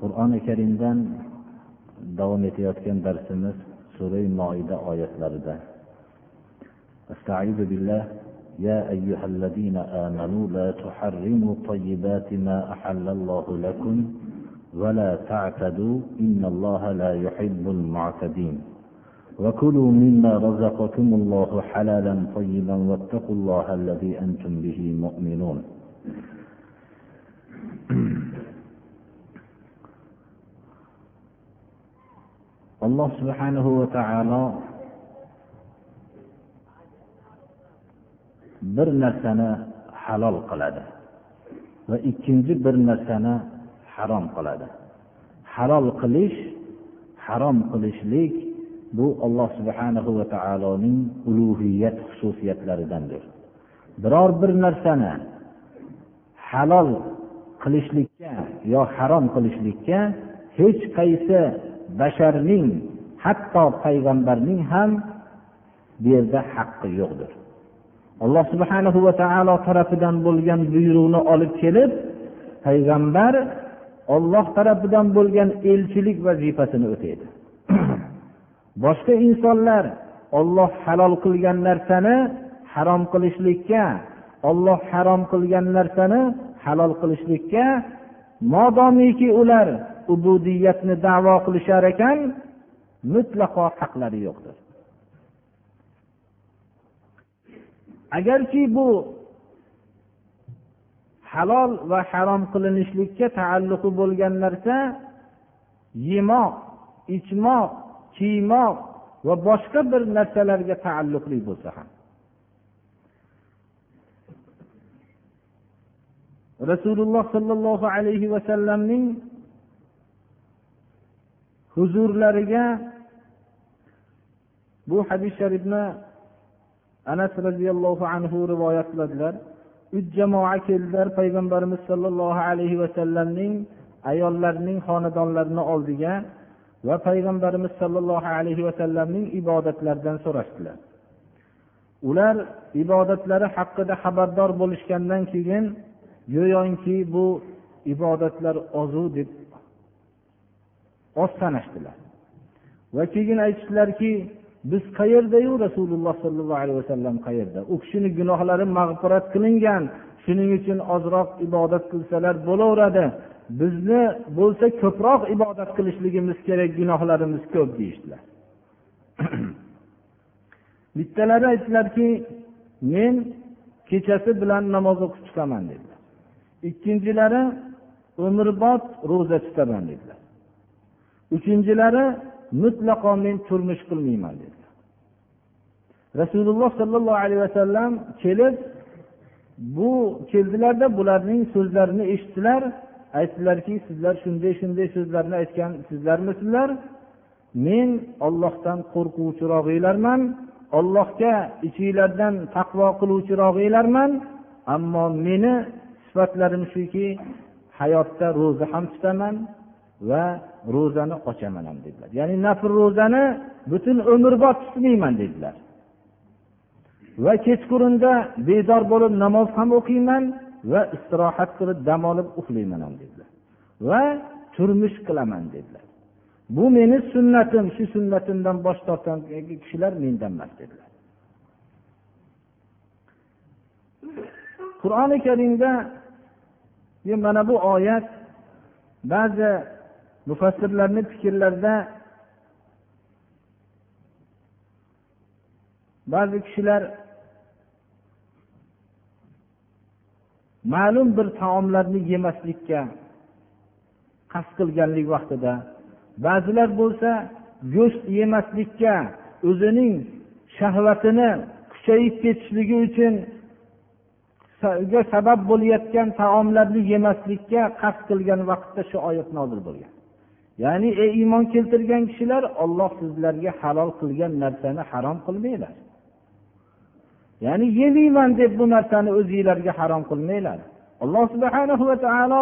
Qur'oni karimdan davom etayotgan darsimiz sura moida oyatlarida. استعيذ بالله يا أيها الذين آمنوا لا تحرموا طيبات ما أحل الله لكم ولا تعتدوا إن الله لا يحب المعتدين وكلوا مما رزقكم الله حلالا طيبا واتقوا الله الذي أنتم به مؤمنون alloh subhanahu va taolo bir narsani halol qiladi va ikkinchi bir narsani harom qiladi. Halol qilish harom qilishlik bu alloh subhanahu va taoloning ulug'iyat xususiyatlaridandir. Biror bir narsani halol qilishlikka yo harom qilishlikka hech qaysi basharning hatto payg'ambarning ham bu yerda haqqi yo'qdir. Alloh subhanahu va taolo tarafidan bo'lgan buyruqni olib kelib payg'ambar olloh tarafidan bo'lgan elchilik vazifasini o'taydi. Boshqa insonlar olloh halol qilgan narsani harom qilishlikka olloh harom qilgan narsani halol qilishlikka modomiki ular ubudiyatni davo qilishar ekan mutlaqo haqlari yo'qdir. Agarki bu halol va harom qilinishlikka taalluqi bo'lgan narsa yemoq ichmoq kiymoq va boshqa bir narsalarga taalluqli bo'lsa ham. Rasululloh sollallohu alayhi vasallamning huzurlariga bu hadis sharifni anas roziyallohu anhu rivoyat qiladilar. Uch jamoa keldilar payg'ambarimiz sollallohu alayhi vasallamning ayollarining xonadonlarini oldiga va payg'ambarimiz sollallohu alayhi vasallamning ibodatlaridan so'rashdilar. Ular ibodatlari haqida xabardor bo'lishgandan keyin go'yoki bu ibodatlar ozu deb oz sanashdilar va keyin aytishdilarki biz qayerdayu rasululloh sollallohu alayhi vasallam qayerda? U kishini gunohlari mag'firat qilingan shuning uchun ozroq ibodat qilsalar bo'laveradi. Bizni bo'lsa ko'proq ibodat qilishligimiz kerak gunohlarimiz ko'p deyishdilar. Bittalari aytdilarki men kechasi bilan namoz o'qib chiqaman dedilar. Ikkinchilari umrbod ro'za tutaman dedilar. Uchinchilari mutlaqo men turmush qilmayman dedi. Rasululloh sollallohu alayhi vasallam kelib bu keldilarda bularning so'zlarini eshitdilar. Aytdilarki sizlar shunday shunday so'zlarni aytgan sizlarmisizlar? Men ollohdan qo'rquvchirog'inglarman ollohga ichinglardan taqvo qiluvchirog'inglarman ammo meni sifatlarim shuki hayotda ro'za ham tutaman va ro'zani ochaman ham dedilar. Ya'ni nafl ro'zani butun umrbod tutmayman dedilar. Va kechqurunda bedor bo'lib namoz ham o'qiyman va istirohat qilib dam olib uxlayman ham dedilar. Va turmush qilaman dedilar. Bu meni sunnatim shu sunnatimdan bosh tortgan kishilar mendan emas dedilar. Qur'oni karimda mana bu oyat ba'zi mufassirlarni fikrlarida ba'zi kishilar ma'lum bir taomlarni yemaslikka qasd qilganlik vaqtida ba'zilar bo'lsa go'sht yemaslikka o'zining shahvatini kuchayib ketishligi uchun sabab bo'layotgan taomlarni yemaslikka qasd qilgan vaqtda shu oyat nozil bo'lgan. Ya'ni ey iymon keltirgan kishilar olloh sizlarga halol qilgan narsani harom qilmanglar. Ya'ni yemayman deb bu narsani o'zinglarga harom qilmanglar. Alloh subhana va taolo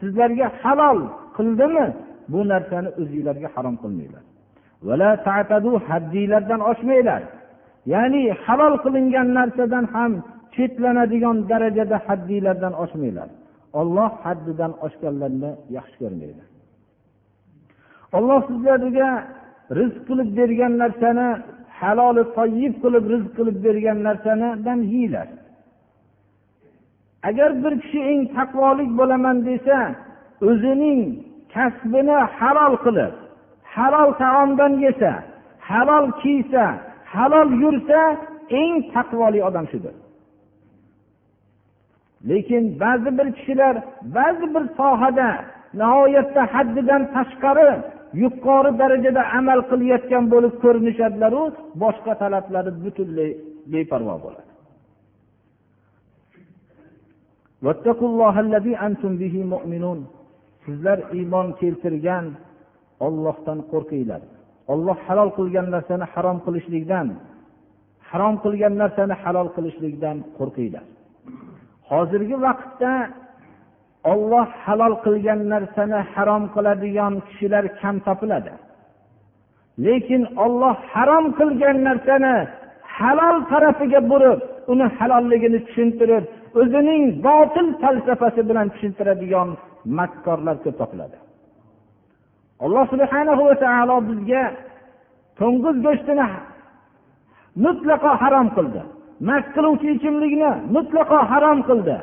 sizlarga halol qildimi? Bu narsani o'zinglarga harom qilmanglar. Haddiylardan oshmanglar. Ya'ni halol qilingan narsadan ham chetlanadigan darajada haddinglardan oshmanglar. Olloh haddidan oshganlarni yaxshi ko'rmaydi. Olloh sizlarga rizq qilib bergan narsani haloli toyib qilib rizq qilib bergan narsanidan yeyglar agar bir kishi eng taqvolik bo'laman desa o'zining kasbini halol qilib halol taomdan yesa halol kiysa halol yursa eng taqvoli odam shudir. Lekin ba'zi bir kishilar ba'zi bir sohada nihoyatda haddidan tashqari yuqori darajada amal qilayotgan bo'lib ko'rinishadilaru boshqa talablari butunlay beparvo bo'ladi. Sizlar iymon keltirgan ollohdan qo'rqinglar. Olloh halol qilgan narsani harom qilishlikdan harom qilgan narsani halol qilishlikdan qo'rqinglar. Hozirgi vaqtda olloh halol qilgan narsani harom qiladigan kishilar kam topiladi. Lekin olloh harom qilgan narsani halol tarafiga burib uni halolligini tushuntirib o'zining botil falsafasi bilan tushuntiradigan makkorlar ko'p topiladi. Alloh subhana va taolo bizga to'ng'iz go'shtini mutlaqo harom qildi. Mast qiluvchi ichimlikni mutlaqo harom qildi.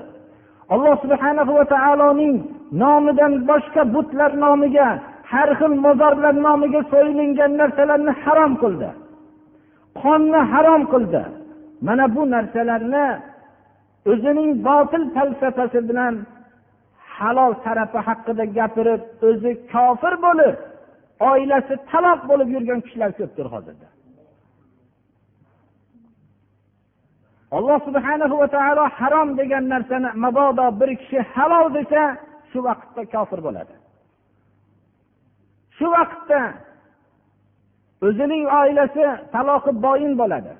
Alloh subhana va taoloning nomidan boshqa butlar nomiga har xil mozorlar nomiga so'yilingan narsalarni harom qildi. Qonni harom qildi. Mana bu narsalarni o'zining botil falsafasi bilan halol tarafi haqida gapirib o'zi kofir bo'lib oilasi taloq bo'lib yurgan kishilar ko'pdir hozirda. Alloh subhana va taolo harom degan narsani mabodo bir kishi halol desa shu vaqtda kofir bo'ladi. Shu vaqtda o'zining oilasi taloqi boyin bo'ladi.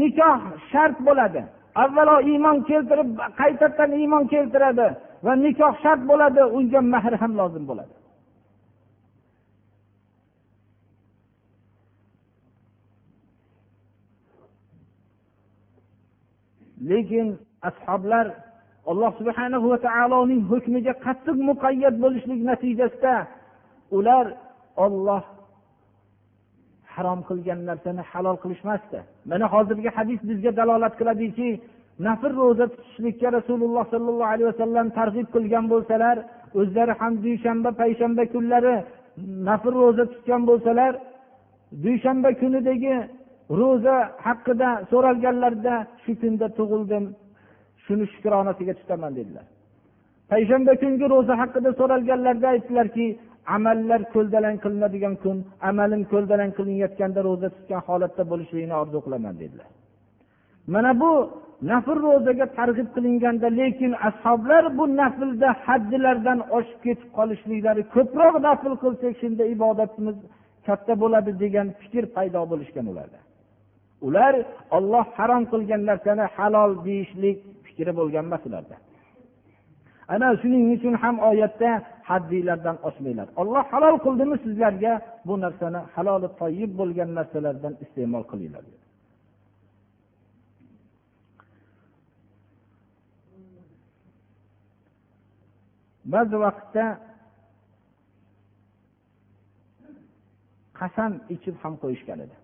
Nikoh shart bo'ladi. Avvalo iymon keltirib qaytadan iymon keltiradi va nikoh shart bo'ladi unga mehr ham lozim bo'ladi. Lekin ashoblar alloh subhana va taoloning hukmiga qattiq muqayyat bo'lishlik natijasida ular olloh harom qilgan narsani halol qilishmasdi. Mana hozirgi hadis bizga dalolat qiladiki nafr ro'za tutishlikka rasululloh sollallohu alayhi vasallam targ'ib qilgan bo'lsalar o'zlari ham dushanba payshanba kunlari nafr ro'za tutgan bo'lsalar dushanba kunidagi ro'za haqida so'ralganlarida shu kunda tug'ildim. Shuni shukronasiga tutaman dedilar. Payshanba kungi ro'za haqida so'ralganlarida aytdilarki amallar ko'ldalang qilinadigan kun amalim ko'ldalang qilinayotganda ro'za tutgan holatda bo'lishligini orzu qilaman dedilar. Mana bu nafl ro'zaga targ'ib qilinganda lekin ashoblar bu naflda haddilardan oshib ketib qolishliklari ko'proq nafl qilsak shunda ibodatimiz katta bo'ladi degan fikr paydo bo'lishgan ularda. Ular olloh harom qilgan narsani halol deyishlik fikri bo'lgan emas ularda. Ana shuning uchun ham oyatda haddinglardan oshmanglar. Olloh halol qildimi sizlarga? Bu narsani haloli toyib bo'lgan narsalardan iste'mol qilinglar. Ba'zi vaqtda qasam ichib ham qo'yishgan edi.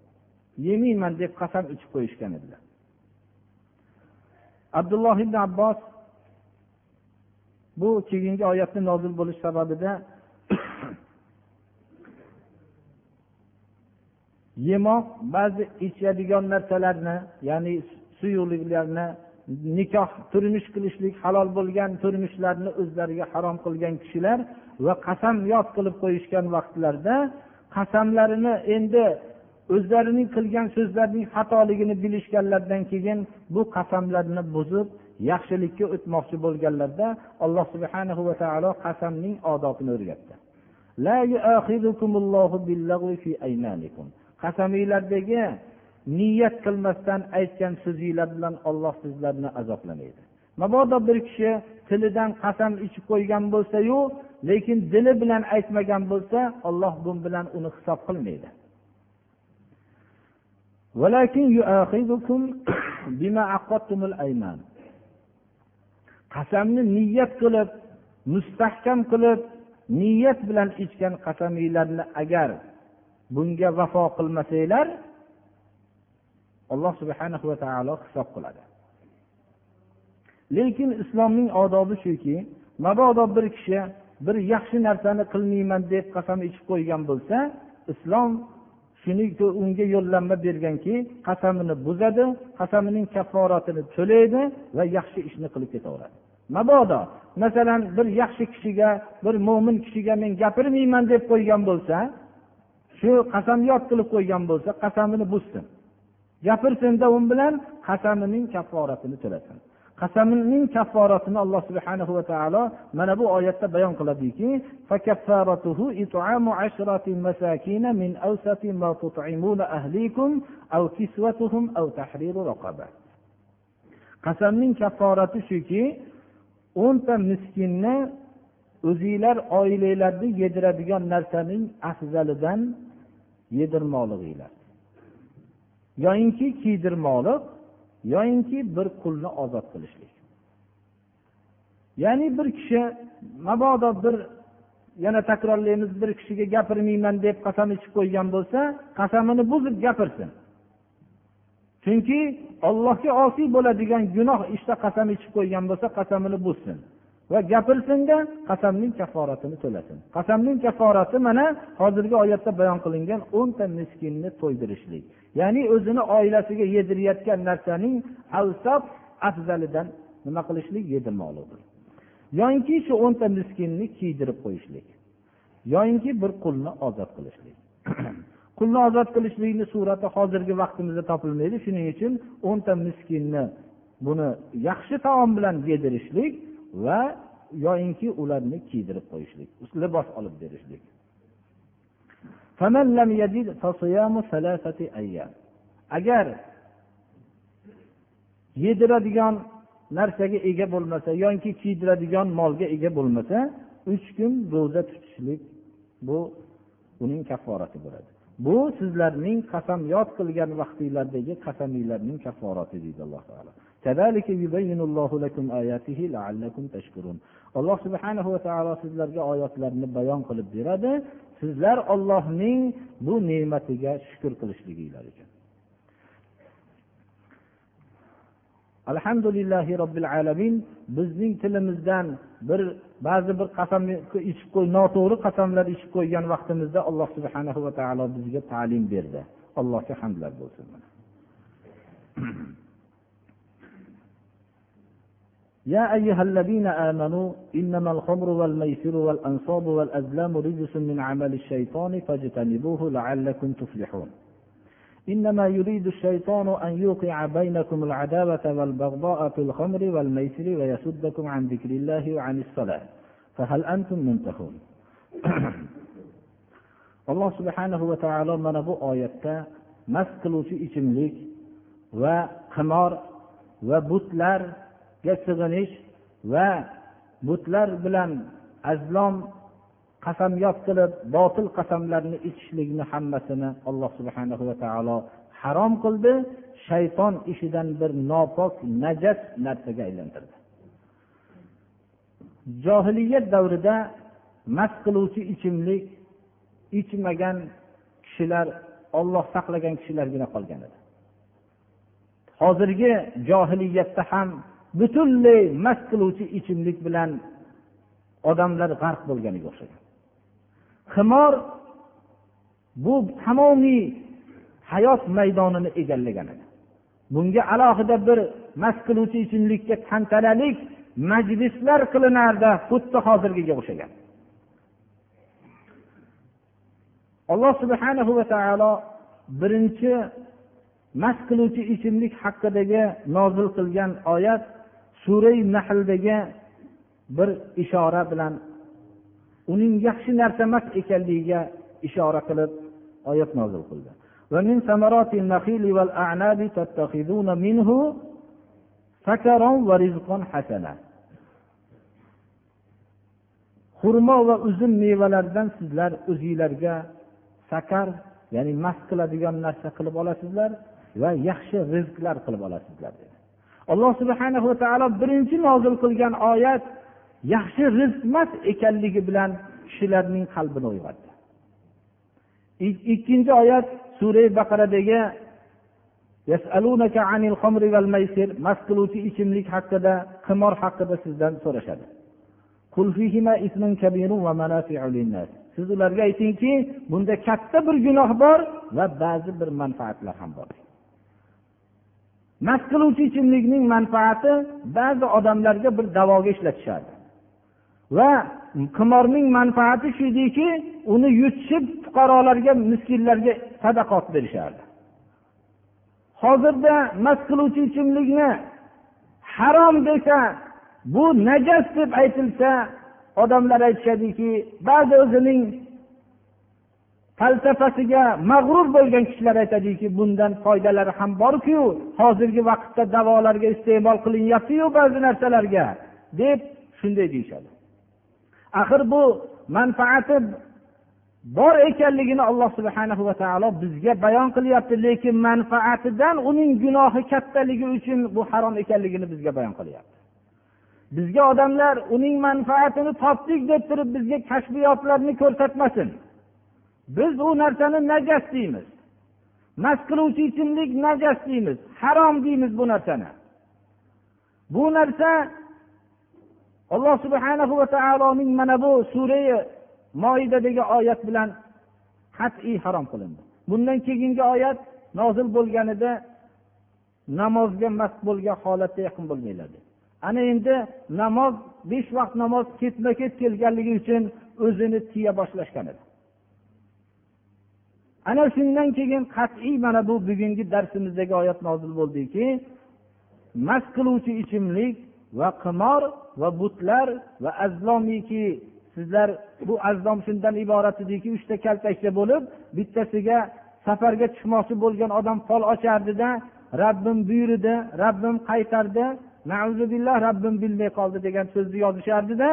Yemayman deb qasam ichib qo'yishgan edilar. Abdulloh ibn abbos bu keyingi oyatni nozil bo'lish sababida yemoq ba'zi ichadigan narsalarni ya'ni suyuqliklarni nikoh turmush qilishlik halol bo'lgan turmushlarni o'zlariga harom qilgan kishilar va qasam yod qilib qo'yishgan vaqtlarida qasamlarini endi o'zlarining qilgan so'zlarining xatoligini bilishganlaridan keyin bu qasamlarni buzib yaxshilikka o'tmoqchi bo'lganlarda alloh subhana va taolo qasamning odobini o'rgatdi. Qasamiylardagi niyat qilmasdan aytgan so'zinglar bilan olloh sizlarni azoblamaydi mabodo bir kishi tilidan qasam ichib qo'ygan bo'lsayu lekin dili bilan aytmagan bo'lsa olloh bu bilan uni hisob qilmaydi. qasamni niyat qilib mustahkam qilib niyat bilan ichgan qasamiylarni agar bunga vafo qilmasanglar alloh subhana va taolo hisob qiladi. Lekin islomning odobi shuki mabodo bir kishi bir yaxshi narsani qilmayman deb qasam ichib qo'ygan bo'lsa islom shuni unga yo'llanma berganki qasamini buzadi qasamining kafforatini to'laydi va yaxshi ishni qilib ketaveradi. Mabodo masalan bir yaxshi kishiga bir mo'min kishiga men gapirmayman deb qo'ygan bo'lsa shu qasamyod qilib qo'ygan bo'lsa qasamini buzsin. Gapirsinda u bilan qasamining kafforatini to'lasin. Qasamning kafforatini alloh subhana va taolo mana bu oyatda bayon qiladiki qasamning kafforati shuki o'nta miskinni o'zinglar oilanglarni yediradigan narsaning afzalidan yedirmoqliginglar. Yoyinki kiydirmoqlik yoyinki bir qulni ozod qilishlik. Ya'ni bir kishi mabodo bir yana takrorlaymiz bir kishiga gapirmayman deb qasam ichib qo'ygan bo'lsa qasamini buzib gapirsin. Chunki ollohga osiy bo'ladigan gunoh ishda qasam ichib qo'ygan bo'lsa qasamini buzsin. Va gapirsinda qasamning kafforatini to'lasin. Qasamning kafforati mana hozirgi oyatda bayon qilingan o'nta miskinni to'ydirishlik. Ya'ni o'zini oilasiga yedirayotgan narsaning avsob afzalidan nima qilishlik? Yedirmoqlikdir yoyinki shu o'nta miskinni kiydirib qo'yishlik. Yoyinki bir qulni ozod qilishlik. Qulni ozod qilishlikni surati hozirgi vaqtimizda topilmaydi. Shuning uchun o'nta miskinni buni yaxshi taom bilan yedirishlik va yoyinki ularni kiydirib qo'yishlik libos olib berishlik. Agar yediradigan narsaga ega bo'lmasa yoki kiydiradigan molga ega bo'lmasa uch kun ro'za tutishlik bu uning kafforati bo'ladi. Bu sizlarning qasamyod qilgan vaqtinglardagi qasamiylarning kafforati deydi alloh taolo. Alloh subhanahu va taolo sizlarga oyatlarni bayon qilib beradi. Sizlar ollohning bu ne'matiga shukur qilishliginglar uchun. Alhamdulillahi robbil alamin bizning tilimizdan bir ba'zi bir qasam ichib qo'y noto'g'ri qasamlar ichib qo'ygan vaqtimizda alloh subhanahu va taolo bizga ta'lim berdi. Allohga hamdlar bo'lsin. يا أيها الذين آمنوا إنما الخمر والميسر والأنصاب والأزلام رجس من عمل الشيطان فاجتنبوه لعلكم تفلحون. إنما يريد الشيطان أن يوقع بينكم العداوة والبغضاء في الخمر والميسر ويسدكم عن ذكر الله وعن الصلاة. فهل أنتم منتهون؟ alloh subhanahu va taolo mana bu oyatda mast qiluvchi ichimlik va sig'inish va butlar bilan azlom qasamyod qilib botil qasamlarni ichishlikni hammasini alloh subhana va taolo harom qildi. Shayton ishidan bir nopok najas narsaga aylantirdi. Johiliyat davrida mast qiluvchi ichimlik ichmagan kishilar olloh saqlagan kishilargina qolgan edi. Hozirgi johiliyatda ham butunlay mast qiluvchi ichimlik bilan odamlar g'arq bo'lganiga o'xshagan. Ximor bu tamomiy hayot maydonini egallagan edi. Bunga alohida bir mast qiluvchi ichimlikka tantanalik majlislar qilinardi xuddi hozirgiga o'xshagan. Alloh subhanahu va taolo birinchi mast qiluvchi ichimlik haqidagi nozil qilgan oyat surai nahldagi bir ishora bilan uning yaxshi narsa emas ekanligiga ishora qilib oyat nozil qildi ومن ثمرات النخيل والأعناب تتخذون منه سكرا ورزقا حسنا xurmo va uzum mevalaridan sizlar o'zinglarga sakar ya'ni mast qiladigan narsa qilib olasizlar va yaxshi rizqlar qilib olasizlar dedi Alloh subhana va taolo birinchi nozil qilgan oyat yaxshi rizq ekanligi bilan kishilarning qalbini uyg'otdi. Ikkinchi oyat sura baqaradagi mast qiluvchi ichimlik haqida qimor haqida sizdan so'rashadi. Siz ularga aytingki bunda katta bir gunoh bor va ba'zi bir manfaatlar ham bor. Mast qiluvchi ichimlikning manfaati ba'zi odamlarga bir davoga ishlatishadi. Va qimorning manfaati shu ediki uni yutishib fuqarolarga miskinlarga sadaqot berishardi. Hozirda mast qiluvchi ichimlikni harom desa bu najas deb aytilsa odamlar aytishadiki ba'zi o'zining falsafasiga mag'rur bo'lgan kishilar aytadiki bundan foydalari ham borku hozirgi vaqtda davolarga iste'mol qilinyaptiyu ba'zi narsalarga deb shunday deyishadi. Axir bu manfaati bor ekanligini alloh subhana va taolo bizga bayon qilyapti lekin manfaatidan uning gunohi kattaligi uchun bu harom ekanligini bizga bayon qilyapti. Bizga odamlar uning manfaatini topdik deb turib bizga kashfiyotlarni ko'rsatmasin. Biz u narsani najas deymiz. Mast qiluvchi ichimlik najas deymiz. Harom deymiz bu narsani. Bu narsa alloh subhana va taoloning mana bu surai moidadagi oyat bilan qat'iy harom qilindi. Bundan keyingi oyat nozil bo'lganida namozga mast bo'lgan holatda yaqin bo'lmanglar ana endi namoz besh vaqt namoz ketma ket kelganligi uchun o'zini tiya boshlashgan edi. Ana shundan keyin qat'iy mana bu bugungi darsimizdagi oyat nozil bo'ldiki mast qiluvchi ichimlik va qimor va butlar va azlomiki sizlar bu azlom shundan iborat ediki uchta kaltakcha bo'lib bittasiga safarga chiqmoqchi bo'lgan odam fol ochardida rabbim buyurdi rabbim qaytardi billah rabbim bilmay qoldi degan so'zni yozishardida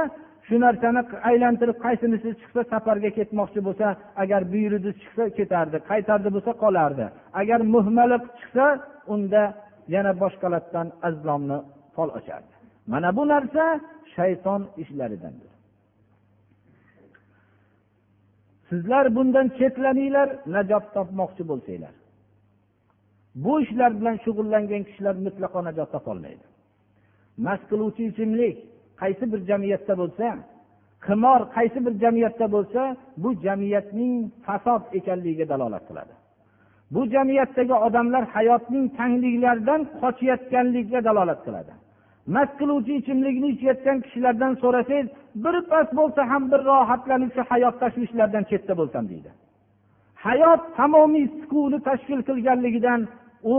shu narsani aylantirib qaysinisi chiqsa safarga ketmoqchi bo'lsa agar buyurdi chiqsa ketardi qaytardi bo'lsa qolardi. Agar muhmali chiqsa unda yana boshqalardan azlomni fol ochardi. Mana bu narsa shayton ishlaridandir. Sizlar bundan chetlaninglar najot topmoqchi bo'lsanglar. Bu ishlar bilan shug'ullangan kishilar mutlaqo najot topolmaydi. Mast qiluvchi ichimlik qaysi bir jamiyatda bo'lsa qimor qaysi bir jamiyatda bo'lsa bu jamiyatning fasod ekanligiga dalolat qiladi. Bu jamiyatdagi odamlar hayotning tangliklaridan qochayotganligiga dalolat qiladi. Mast qiluvchi ichimlikni ichayotgan kishilardan so'rasangiz birpas bo'lsa ham bir rohatlanib shu hayot tashvishlaridan chetda bo'lsam deydi. Hayot tamomiy sukuni tashkil qilganligidan u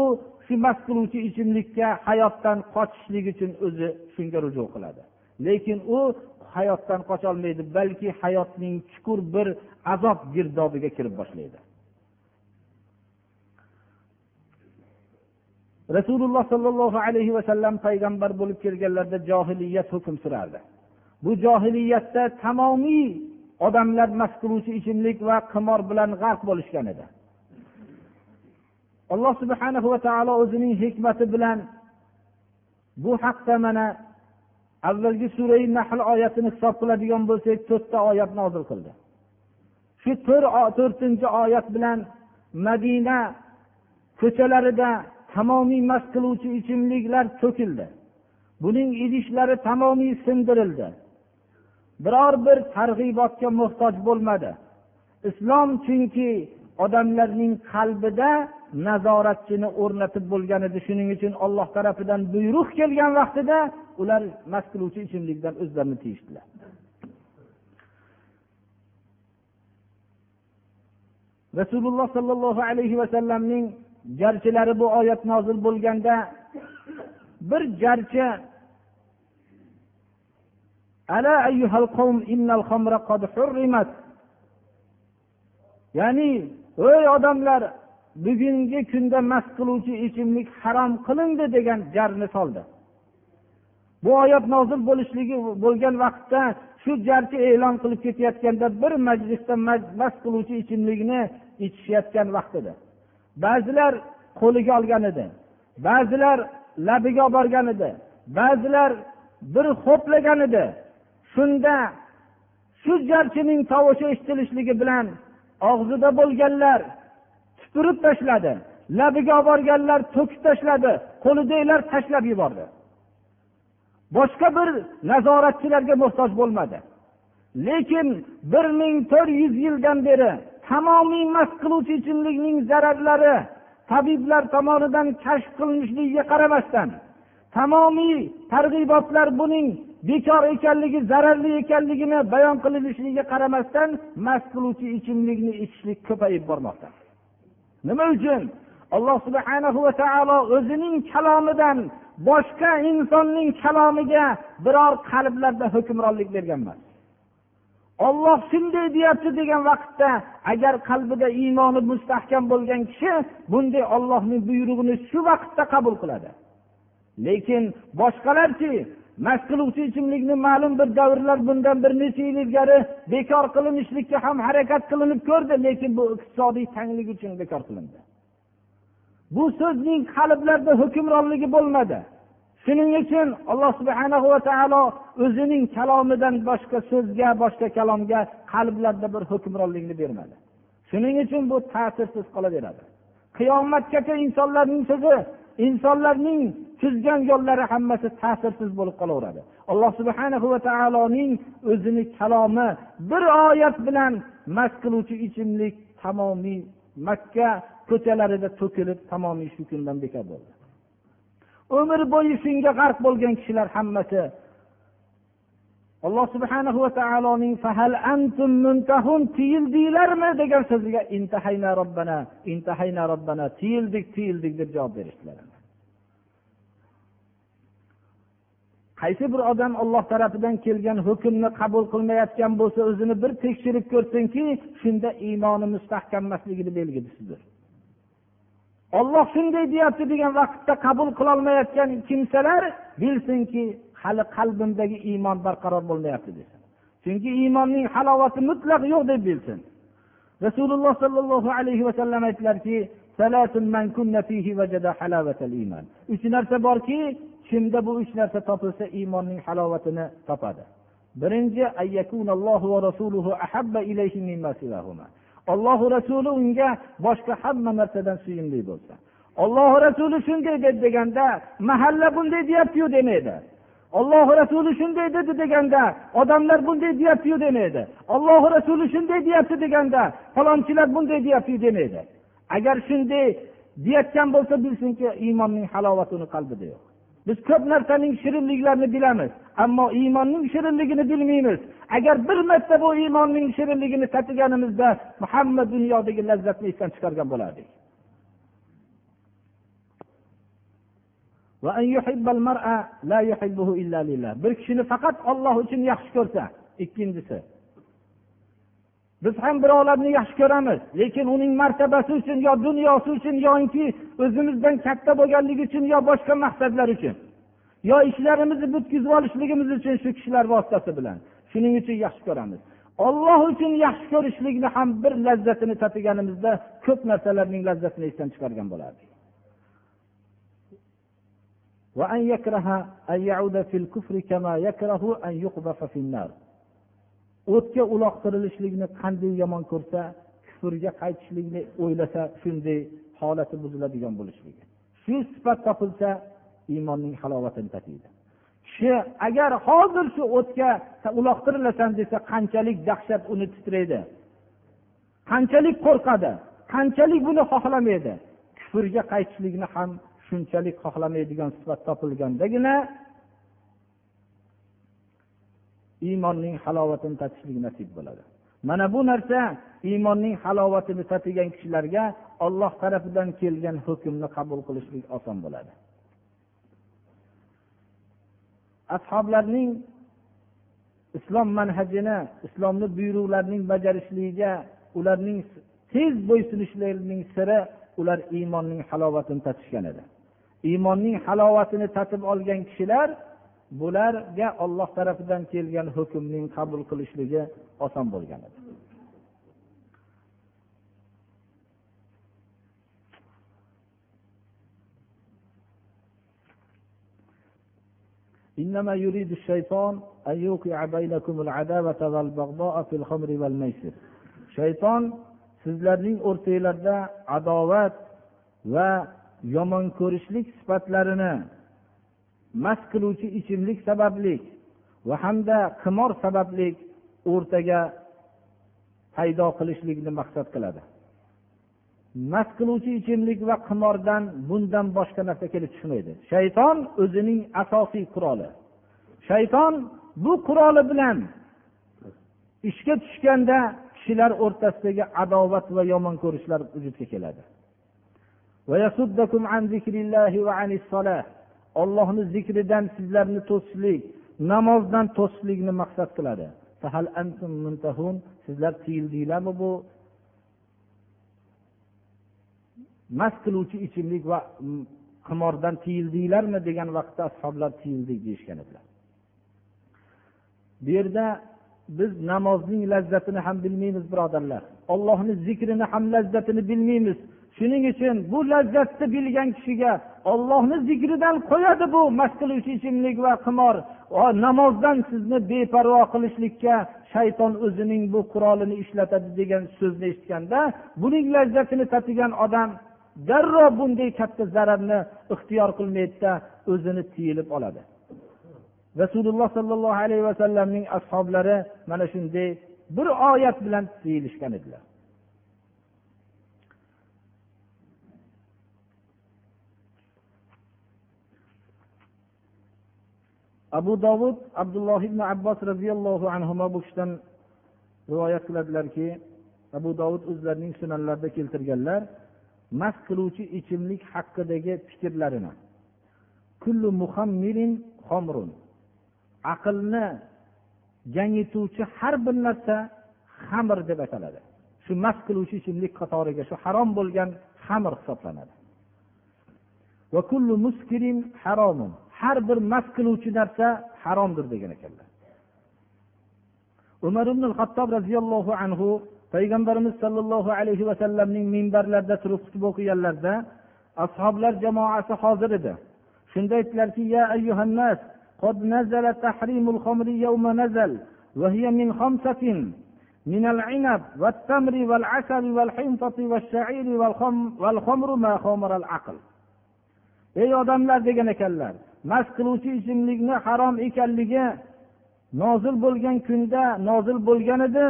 shu mast qiluvchi ichimlikka hayotdan qochishlik uchun o'zi shunga ruju qiladi. Lekin u hayotdan qocholmaydi balki hayotning chuqur bir azob girdobiga kirib boshlaydi. Rasululloh sollallohu alayhi vasallam payg'ambar bo'lib kelganlarida johiliyat hukm surardi. Bu johiliyatda tamomiy odamlar mast qiluvchi ichimlik va qimor bilan g'arq bo'lishgan edi. Alloh subhana va taolo o'zining hikmati bilan bu haqda mana avvalgi surai nahl oyatini hisob qiladigan bo'lsak to'rtta oyat nozil qildi. Shu to'rtinchi oyat bilan madina ko'chalarida tamomiy mast qiluvchi ichimliklar to'kildi. Buning idishlari tamomiy sindirildi. Biror bir targ'ibotga muhtoj bo'lmadi. Islom chunki odamlarning qalbida nazoratchini o'rnatib bo'lgan edi shuning uchun olloh tarafidan buyruq kelgan vaqtida ular mast qiluvchi ichimlikdan o'zlarini tiyishdilar. Rasululloh sollallohu alayhi vasallamning jarchilari bu oyat nozil bo'lganda bir jarchi ya'ni ey odamlar bugungi kunda mast qiluvchi ichimlik harom qilindi degan jarni soldi. Bu oyat nozil bo'lishligi bo'lgan vaqtda shu jarchi e'lon qilib ketayotganda bir majlisda mast qiluvchi ichimlikni ichishayotgan vaqt edi. Ba'zilar qo'liga olgan edi ba'zilar labiga olib borgan edi ba'zilar bir ho'plagan edi. Shunda shu jarchining tovushi eshitilishligi bilan og'zida bo'lganlar tupurib tashladi. Labiga olib borganlar to'kib tashladi. Qo'lidagilar tashlab yubordi. Boshqa bir nazoratchilarga muhtoj bo'lmadi. Lekin bir ming to'rt yuz yildan beri tamomiy mast qiluvchi ichimlikning zararlari tabiblar tomonidan kashf qilinishligiga qaramasdan tamomiy targ'ibotlar buning bekor ekanligi zararli ekanligini bayon qilinishligiga qaramasdan mast qiluvchi ichimlikni ichishlik ko'payib bormoqda. Nima uchun? Alloh subhanahu va taolo o'zining kalomidan boshqa insonning kalomiga biror qalblarda hukmronlik bergan emas. Olloh shunday deyapti degan vaqtda agar qalbida iymoni mustahkam bo'lgan kishi bunday ollohning buyrug'ini shu vaqtda qabul qiladi. Lekin boshqalarchi mast qiluvchi ichimlikni ma'lum bir davrlar bundan bir necha yil ilgari bekor qilinishlikka ham harakat qilinib ko'rdi lekin bu iqtisodiy tanglik uchun bekor qilindi. Bu so'zning qalblarda hukmronligi bo'lmadi. Shuning uchun alloh subhana va taolo o'zining kalomidan boshqa so'zga boshqa kalomga qalblarda bir hukmronlikni bermadi. Shuning uchun bu ta'sirsiz qolaveradi. Qiyomatgacha insonlarning so'zi insonlarning tuzgan yo'llari hammasi ta'sirsiz bo'lib qolaveradi. Alloh subhana va taoloning o'zini kalomi bir oyat bilan mast qiluvchi ichimlik tamomiy makka ko'chalarida to'kilib tamomiy shu kundan bekor bo'ldi. Umr bo'yi shunga g'arq bo'lgan kishilar hammasi alloh subhana va taoloning tiyildinglarmi degan so'ziga intahayna robbana intahayna robbana tiyildik tiyildik deb javob berishdilar. Qaysi bir odam olloh tarafidan kelgan hukmni qabul qilmayotgan bo'lsa o'zini bir tekshirib ko'rsinki shunda iymoni mustahkam emasligini belgisidir. Olloh shunday deyapti degan vaqtda qabul qilolmayotgan kimsalar bilsinki hali qalbimdagi iymon barqaror bo'lmayapti desin chunki iymonning halovati mutlaq yo'q deb bilsin. Rasululloh sollallohu alayhi vasallam aytdilarki uch narsa borki kimda bu uch narsa topilsa iymonning halovatini topadi. Birinchi ollohu rasuli unga boshqa hamma narsadan suyimli bo'lsa. Ollohu rasuli shunday dedi deganda mahalla bunday deyaptiyu demaydi. Ollohu rasuli shunday dedi deganda odamlar bunday deyaptiyu demaydi. Ollohu rasuli shunday deyapti deganda falonchilar bunday deyaptiyu demaydi. Agar shunday deyotgan bo'lsa bilsinki iymonning halovati uni qalbida yo'q. Biz ko'p narsaning shirinliklarini bilamiz ammo iymonning shirinligini bilmaymiz. Agar bir marta bu iymonning shirinligini tatiganimizda hamma dunyodagi lazzatni esdan chiqargan bo'lardik. Bir kishini faqat olloh uchun yaxshi ko'rsa ikkinchisi biz ham birovlarni yaxshi ko'ramiz. Lekin uning martabasi uchun yo dunyosi uchun yoinki o'zimizdan katta bo'lganligi uchun yo boshqa maqsadlar uchun yo ishlarimizni bitkazib olishligimiz uchun shu kishilar vositasi bilan shuning uchun yaxshi ko'ramiz. Olloh uchun yaxshi ko'rishlikni ham bir lazzatini tatiganimizda ko'p narsalarning lazzatini esdan chiqargan bo'lardik. O'tga uloqtirilishlikni qanday yomon ko'rsa kufrga qaytishlikni o'ylasa shunday holati buziladigan bo'lishligi. Shu sifat topilsa iymonning halovatini tatiydi. Kishi agar hozir shu o'tga uloqtirilasan desa qanchalik dahshat uni titraydi? Qanchalik qo'rqadi? Qanchalik buni xohlamaydi? Kufrga qaytishlikni ham shunchalik xohlamaydigan sifat topilgandagina iymonning halovatini tatishlik nasib bo'ladi. Mana bu narsa iymonning halovatini tatigan kishilarga olloh tarafidan kelgan hukmni qabul qilishlik oson bo'ladi. Ashoblarning islom manhajini islomni buyruqlarining bajarishligiga ularning tez bo'ysunishlarining siri ular iymonning halovatini tatishgan edi. Iymonning halovatini tatib olgan kishilar bularga olloh tarafidan kelgan hukmning qabul qilishligi oson bo'lgan edi إنما يريد الشيطان أن يوقع بينكم العداوة والبغضاء في الخمر والميسر shayton sizlarning o'rtanglarda adovat va yomon ko'rishlik sifatlarini mast qiluvchi ichimlik sababli va hamda qimor sababli o'rtaga paydo qilishlikni maqsad qiladi. Mast qiluvchi ichimlik va qimordan bundan boshqa narsa kelib chiqmaydi shayton o'zining asosiy quroli. Shayton bu quroli bilan ishga tushganda kishilar o'rtasidagi adovat va yomon ko'rishlar vujudga keladi. Ollohni zikridan sizlarni to'sishlik namozdan to'sishlikni maqsad qiladi. Sizlar tiyildinglarmi bu? Mast qiluvchi ichimlik va qimordan tiyildinglarmi degan vaqtda ashoblar tiyildik deyishgan edilar. Bu yerda biz namozning lazzatini ham bilmaymiz birodarlar. Ollohni zikrini ham lazzatini bilmaymiz. Shuning uchun bu lazzatni bilgan kishiga ollohni zikridan qo'yadi bu mast qiluvchi ichimlik va qimor. Namozdan sizni beparvo qilishlikka shayton o'zining bu qurolini ishlatadi degan so'zni eshitganda buning lazzatini tatigan odam darrov bunday katta zararni ixtiyor qilmaydida o'zini tiyilib oladi. Rasululloh sollallohu alayhi vasallamning ashoblari mana shunday bir oyat bilan tiyilishgan edilar. Abu dovud abdulloh ibn abbos roziyallohu anhu bu kishidan rivoyat qiladilarki abu dovud o'zlarining sunanlarida keltirganlar mast qiluvchi ichimlik haqidagi fikrlarini. Kullu muhammirin xomrun. Aqlni gangituvchi har bir narsa xamir deb ataladi. Shu mast qiluvchi ichimlik qatoriga shu harom bo'lgan xamir hisoblanadi. Va kullu muskirin haromun har bir mast qiluvchi narsa haromdir degan ekanlar umar ibn hattob roziyallohu anhu payg'ambarimiz sollallohu alayhi vasallamning minbarlarida turib xutba o'qiganlarida ashoblar jamoasi hozir edi shunda aytdilarki ya ayyuhannas قد نزل تحريم الخمر يوم نزل وهي من خمسة من العنب والتمر والعسل والحنطة والشعير والخمر ما خمر العقل ey odamlar degan ekanlar mast qiluvchi ichimlikni harom ekanligi nozil bo'lgan kunda nozil bo'lgan edi.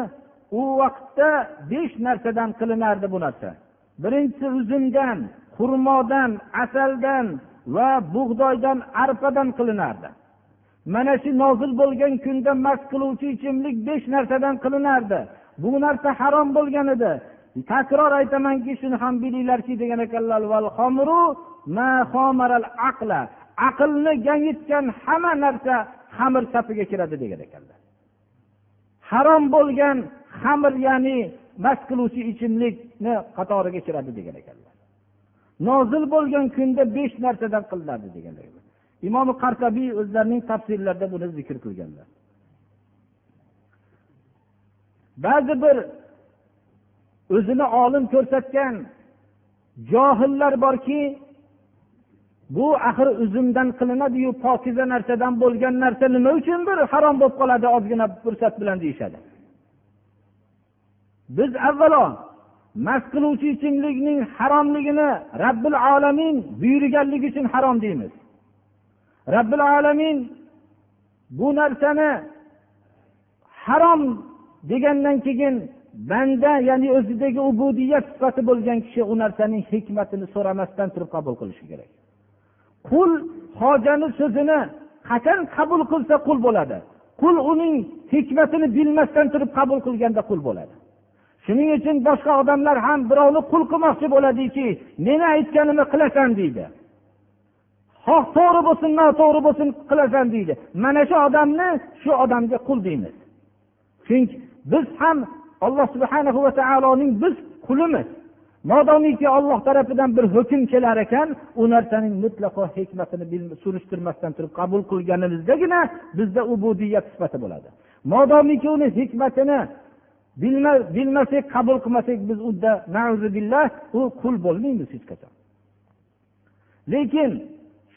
U vaqtda besh narsadan qilinardi bu narsa. Birinchisi uzumdan xurmodan asaldan va bug'doydan arpadan qilinardi. Mana shu nozil bo'lgan kunda mast qiluvchi ichimlik besh narsadan qilinardi. Bu narsa harom bo'lgan edi. Takror aytamanki shuni ham bilinglarki degan ekanlar aqlni gangitgan hamma narsa xamir safiga kiradi degan ekanlar. Harom bo'lgan xamir ya'ni mast qiluvchi ichimlikni qatoriga kiradi degan ekanlar. Nozil bo'lgan kunda besh narsadan qilinadi deganlar imom qartabiy o'zlarining tafsirlarida buni zikr qilganlar. Ba'zi bir o'zini olim ko'rsatgan johillar borki bu axir uzumdan qilinadiyu pokiza narsadan bo'lgan narsa nima uchun bir harom bo'lib qoladi ozgina fursat bilan deyishadi. Biz avvalo mast qiluvchi ichimlikning haromligini robbil alamin buyurganligi uchun harom deymiz. Robbil alamin bu narsani harom degandan keyin banda ya'ni o'zidagi ubudiyat sifati bo'lgan kishi u narsaning hikmatini so'ramasdan turib qabul qilishi kerak. Qul hojani so'zini qachon qabul qilsa qul bo'ladi. Qul uning hikmatini bilmasdan turib qabul qilganda qul bo'ladi. Shuning uchun boshqa odamlar ham birovni qul qilmoqchi bo'ladiki meni aytganimni qilasan deydi. Xoh to'g'ri bo'lsin noto'g'ri bo'lsin qilasan deydi. Mana shu odamni shu odamga qul deymiz. Chunki biz ham alloh subhana va taoloning biz qulimiz. Modomiki olloh tarafidan bir hukm kelar ekan u narsaning mutlaqo hikmatini surishtirmasdan turib qabul qilganimizdagina bizda ubudiyat sifati bo'ladi. Modomiki uni hikmatini bilmasak qabul qilmasak biz unda billah u qul bo'lmaymiz hech qachon. Lekin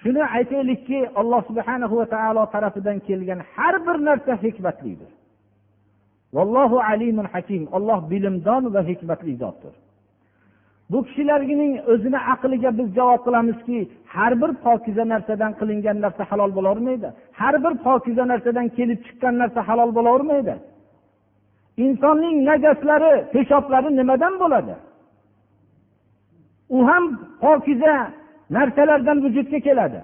shuni aytaylikki alloh subhana va taolo tarafidan kelgan har bir narsa hikmatlidir. Vallohu alimun hakim. Olloh bilimdon va hikmatli zotdir. Bu kishilarning o'zini aqliga biz javob qilamizki har bir pokiza narsadan qilingan narsa halol bo'lavermaydi. Har bir pokiza narsadan kelib chiqqan narsa halol bo'lavermaydi. Insonning najaslari peshoblari nimadan bo'ladi? U ham pokiza narsalardan vujudga keladi.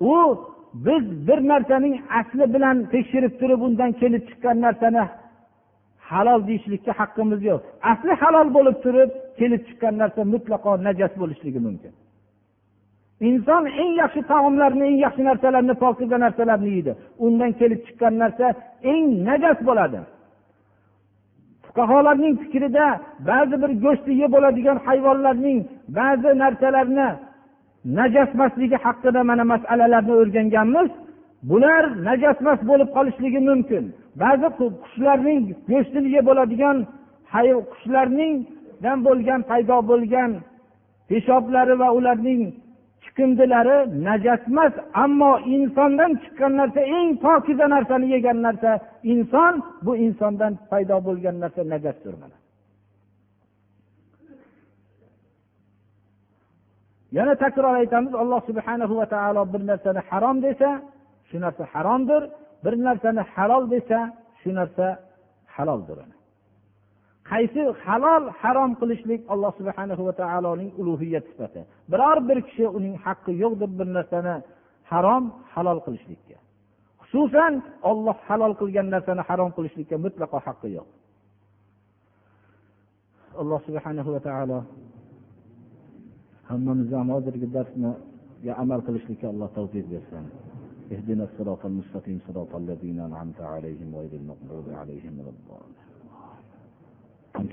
U biz bir narsaning asli bilan tekshirib turib undan kelib chiqqan narsani halol deyishlikka haqqimiz yo'q. Asli halol bo'lib turib kelib chiqqan narsa mutlaqo najas bo'lishligi mumkin. Inson eng yaxshi taomlarni eng yaxshi narsalarni pokiza narsalarni yeydi. Undan kelib chiqqan narsa eng najas bo'ladi. Fuqarolarning fikrida ba'zi bir go'shtni yeb bo'ladigan hayvonlarning ba'zi narsalarni najasmasligi haqida mana masalalarni o'rganganmiz. Bular najasmas bo'lib qolishligi mumkin. Ba'zi qushlarning go'shtini yeb bo'ladigan qushlarningdan bo'lgan paydo bo'lgan peshoblari va ularning chiqindilari najasmas ammo insondan chiqqan narsa eng pokiza narsani yegan narsa inson bu insondan paydo bo'lgan narsa najasdir yana takror aytamiz alloh subhanahu va taolo bir narsani harom desa shu narsa haromdir. Bir narsani halol desa shu narsa haloldir qaysi halol harom qilishlik alloh subhana va taoloning ulug'iyat sifati? Biror bir kishi uning haqqi yo'q deb bir narsani harom halol qilishlikka. Xususan olloh halol qilgan narsani harom qilishlikka mutlaqo haqqi yo'q. Alloh subhana va taolo hammamizni hozirgi darsga amal qilishlikka alloh tavfiq bersin. اهدنا الصراط المستقيم صراط الذين أنعمت عليهم غير المغضوب عليهم ولا الضالين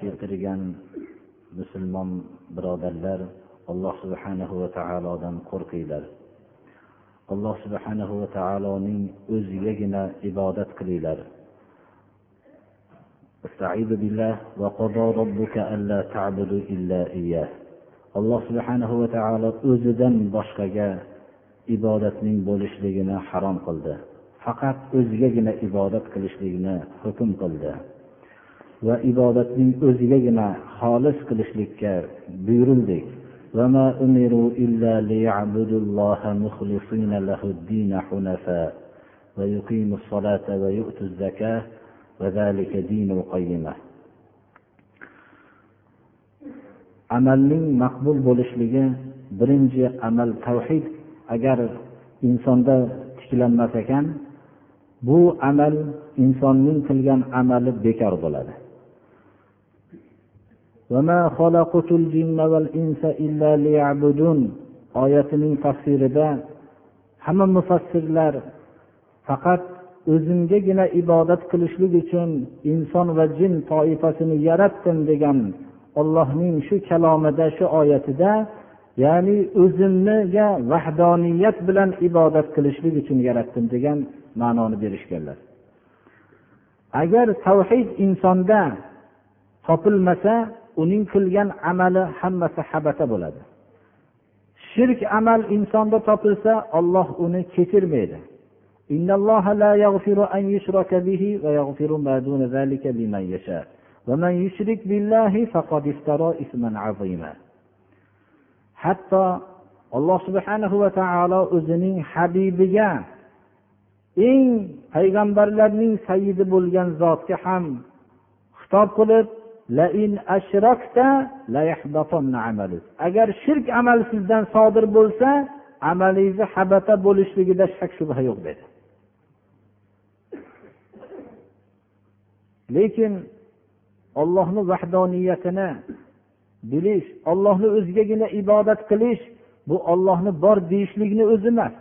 keltirgan musulmon birodarlar alloh subhanahu va taolodan qo'rqinglar alloh subhanahu va taoloning o'zigagina ibodat qilinglar استعيذ بالله وقضى ربك ألا تعبدوا إلا إياه alloh subhanahu va taolo o'zidan boshqaga ibodatning bo'lishligini harom qildi faqat o'zigagina ibodat qilishlikni hukm qildi va ibodatning o'zigagina xolis qilishlikka buyurildik وما أمروا إلا ليعبدوا الله مخلصين له الدين حنفاء ويقيموا الصلاة ويؤتوا الزكاة وذلك دين القيمة amalning maqbul bo'lishligi birinchi amal tavhid agar insonda tiklanmas ekan bu amal insonning qilgan amali bekor bo'ladi. oyatining tafsirida hamma mufassirlar faqat o'zimgagina ibodat qilishlik uchun inson va jin toifasini yaratdim degan ollohning shu kalomida shu oyatida ya'ni o'zimniga vahdoniyat bilan ibodat qilishlik uchun yaratdim degan ma'noni berishganlar. Agar tavhid insonda topilmasa uning qilgan amali hammasi habata bo'ladi. Shirk amal insonda topilsa olloh uni kechirmaydi. hatto alloh subhanahu va taolo o'zining habibiga eng payg'ambarlarning sayidi bo'lgan zotga ham xitob qilib agar shirk amal sizdan sodir bo'lsa amalingizni habata bo'lishligida shak shubha yo'q dedi. Lekin ollohni vahdoniyatini bilish ollohni o'zigagina ibodat qilish bu ollohni bor deyishlikni o'zi emas.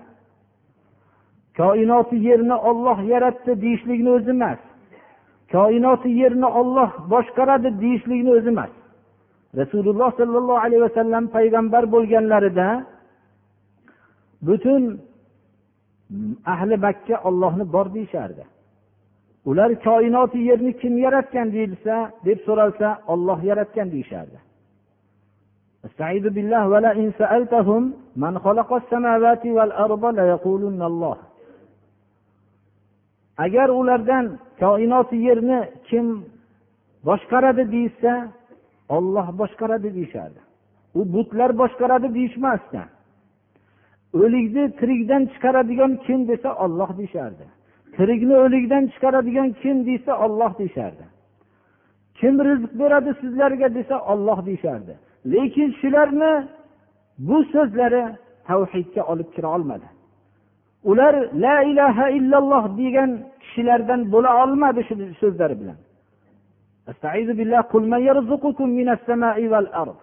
Koinoti yerni olloh yaratdi deyishlikni o'zi emas. Koinoti yerni olloh boshqaradi deyishlikni o'zi emas. Rasululloh sollallohu alayhi vasallam payg'ambar bo'lganlarida butun ahli makka ollohni bor deyishardi. Ular koinoti yerni kim yaratgan deyilsa deb so'ralsa olloh yaratgan deyishardi. استعيذ بالله ولئن سألتهم من خلق السماوات والأرض ليقولن الله. agar ulardan koinoti yerni kim boshqaradi deyishsa olloh boshqaradi deyishadi u butlar boshqaradi deyishmasdi. O'likni tirikdan chiqaradigan kim desa olloh deyishardi tirikni o'likdan chiqaradigan kim desa olloh deyishardi kim rizq beradi sizlarga desa olloh deyishardi lekin shularni bu so'zlari tavhidga olib kira olmadi ular la ilaha illalloh degan kishilardan bo'la olmadi shu so'zlari bilan قل من يرزقكم من السماء والأرض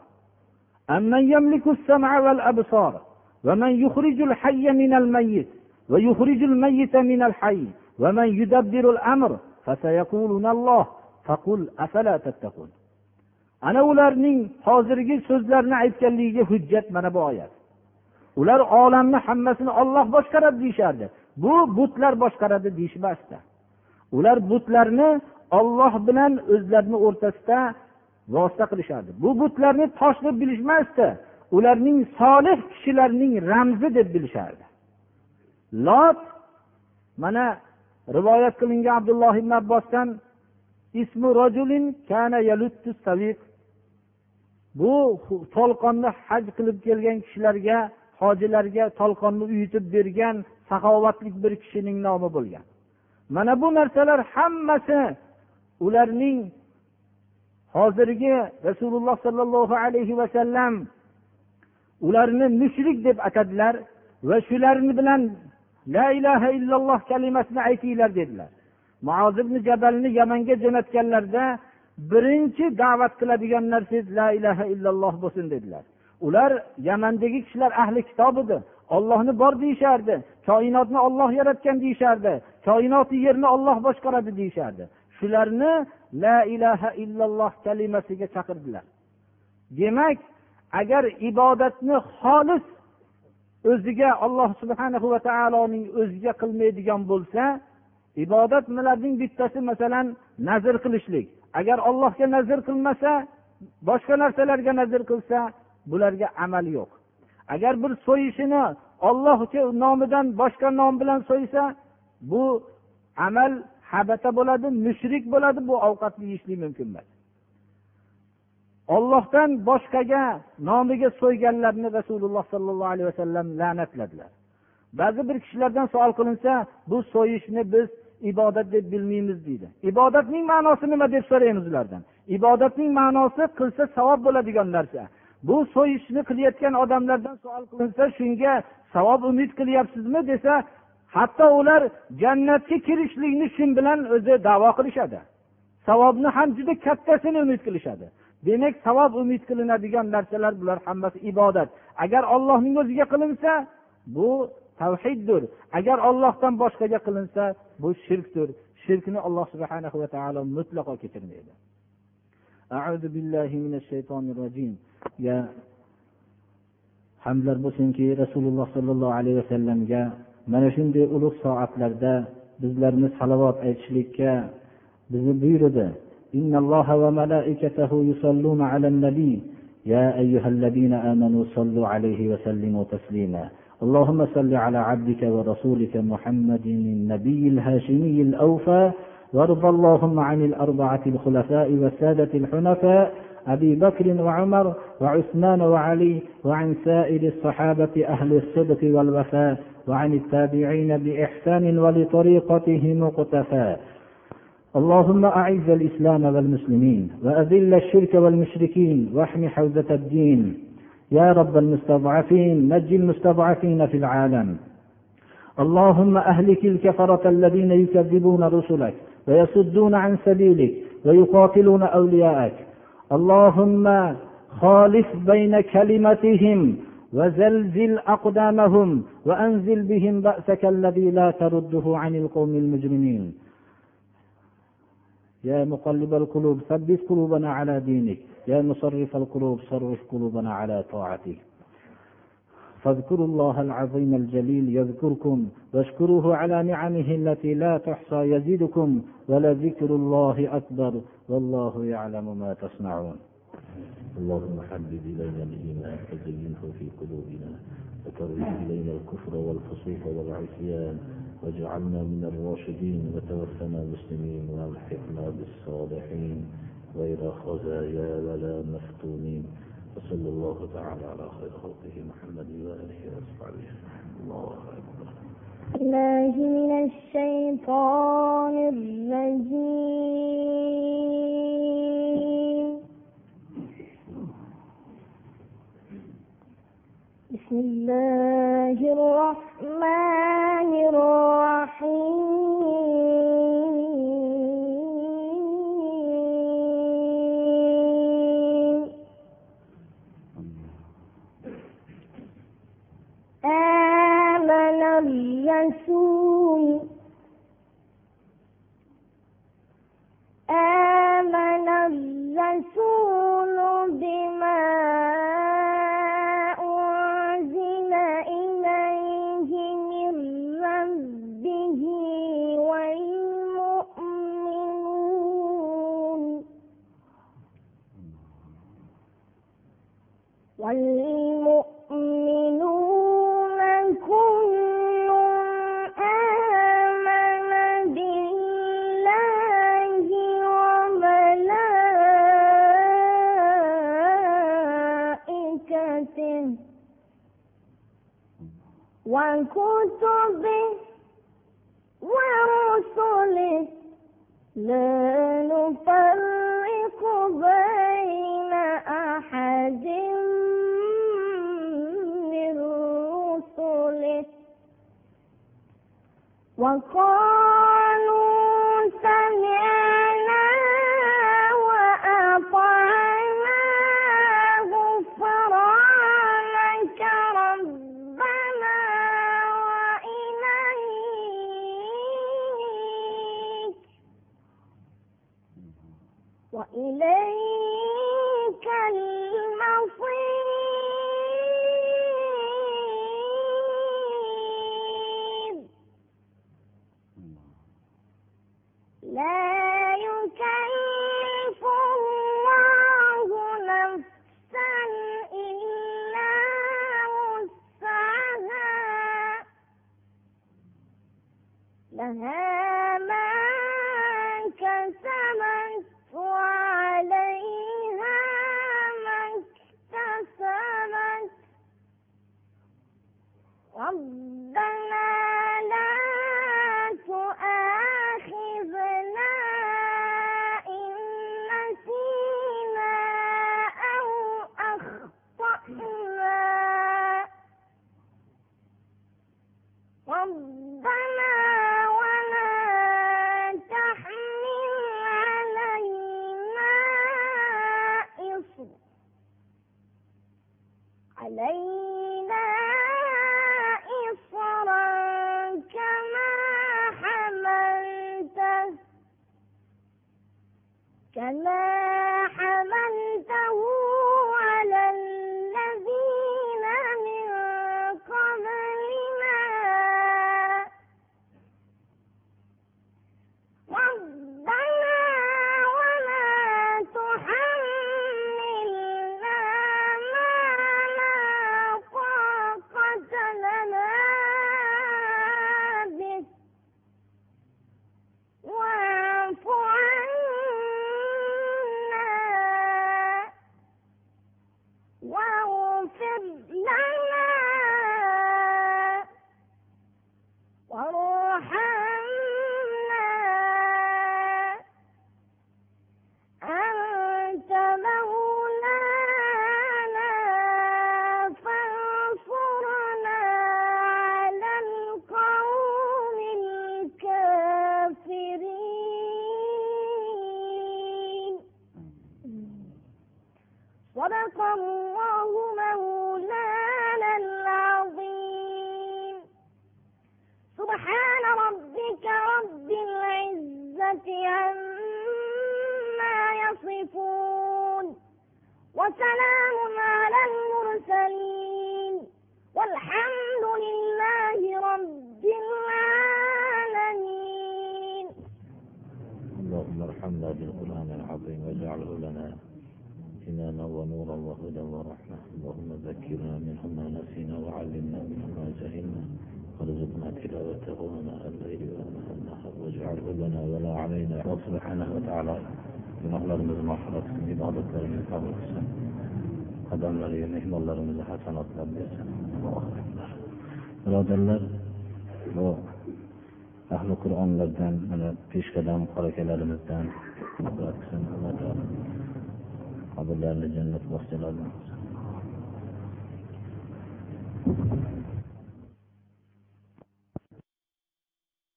أمن يملك السمع والأبصار ومن يخرج الحي من الميت ويخرج الميت من الحي ومن يدبر الأمر فسيقولون الله فقل أفلا تتقون ana ularning hozirgi so'zlarini aytganligiga hujjat mana bu oyat. Ular olamni hammasini olloh boshqaradi deyishardi. Bu butlar boshqaradi deyishmasdi ular butlarni olloh bilan o'zlarini o'rtasida vosita qilishardi. Bu butlarni tosh deb bilishmasdi. Ularning solih kishilarning ramzi deb bilishardi. Lot mana rivoyat qilingan abdulloh ibn abbosdan ismi rojulin kana bu tolqonni haj qilib kelgan kishilarga hojilarga tolqonni uyutib bergan saxovatli bir kishining nomi bo'lgan. Mana bu narsalar hammasi ularning hozirgi rasululloh sollallohu alayhi vasallam ularni mushrik deb atadilar va shularni bilan la ilaha illalloh kalimasini aytinglar dedilar. Ibn jabalni yamanga jo'natganlarida birinchi da'vat qiladigan narsangiz la ilaha illalloh bo'lsin dedilar. Ular yamandagi kishilar ahli kitob edi ollohni bor deyishardi. Koinotni olloh yaratgan deyishardi. Koinoti yerni olloh boshqaradi deyishardi. Shularni la ilaha illalloh kalimasiga chaqirdilar. Demak agar ibodatni xolis o'ziga alloh subhanahu va taoloning o'ziga qilmaydigan bo'lsa ibodat nimalarning bittasi masalan nazr qilishlik agar ollohga nazr qilmasa boshqa narsalarga nazr qilsa bularga amal yo'q. Agar bir so'yishini olloh nomidan boshqa nom bilan so'ysa bu amal habata bo'ladi mushrik bo'ladi bu ovqatni yeyishlik mumkin emas. Ollohdan boshqaga nomiga so'yganlarni rasululloh sollallohu alayhi vasallam la'natladilar. Ba'zi bir kishilardan savol qilinsa bu so'yishni biz ibodat deb bilmaymiz deydi. Ibodatning ma'nosi nima deb so'raymiz ulardan? Ibodatning ma'nosi qilsa savob bo'ladigan narsa. Bu so'yishni qilayotgan odamlardan savol qilinsa shunga savob umid qilyapsizmi desa hatto ular jannatga kirishlikni shu bilan o'zi davo qilishadi. Savobni ham juda kattasini umid qilishadi. Demak savob umid qilinadigan narsalar bular hammasi ibodat. Agar ollohning o'ziga qilinsa bu tavhiddir agar ollohdan boshqaga qilinsa bu shirkdir shirkni alloh subhana va taolo mutlaqo kechirmaydi hamdlar bo'lsinki rasululloh sollallohu alayhi vasallamga mana shunday ulug' soatlarda bizlarni salovat aytishlikka bizni buyurdi إن الله وملائكته يصلون على النبي يا أيها الذين آمنوا صلوا عليه وسلموا تسليما اللهم صل على عبدك ورسولك محمد النبي الهاشمي الأوفى وارض اللهم عن الأربعة الخلفاء والسادة الحنفاء أبي بكر وعمر وعثمان وعلي وعن سائر الصحابة أهل الصدق والوفاء وعن التابعين بإحسان ولطريقته مقتفى. اللهم أعز الإسلام والمسلمين وأذل الشرك والمشركين واحم حوزة الدين. يا رب المستضعفين نج المستضعفين في العالم. اللهم أهلك الكفرة الذين يكذبون رسلك ويصدون عن سبيلك ويقاتلون أولياءك. اللهم خالف بين كلمتهم وزلزل أقدامهم وأنزل بهم بأسك الذي لا ترده عن القوم المجرمين. يا مقلب القلوب ثبت قلوبنا على دينك. يا مصرف القلوب صرف قلوبنا على طاعتك. فاذكروا الله العظيم الجليل يذكركم واشكروه على نعمه التي لا تحصى يزيدكم ولذكر الله أكبر والله يعلم ما تصنعون. اللهم حبب إلينا الإيمان وزينه في قلوبنا وكره إلينا الكفر والفسوق والعصيان واجعلنا من الراشدين وتوفنا مسلمين وألحقنا بالصالحين. غير خزايا ولا مفتونين. وصلى الله تعالى على خير خلقه محمد وآله وأصحابه. الله أكبر. الله من الشيطان الرجيم. بسم الله الرحمن الرحيم. آمن الرسول آمن الرسول بما أنزل إليه من ربه والمؤمنون. وكتبه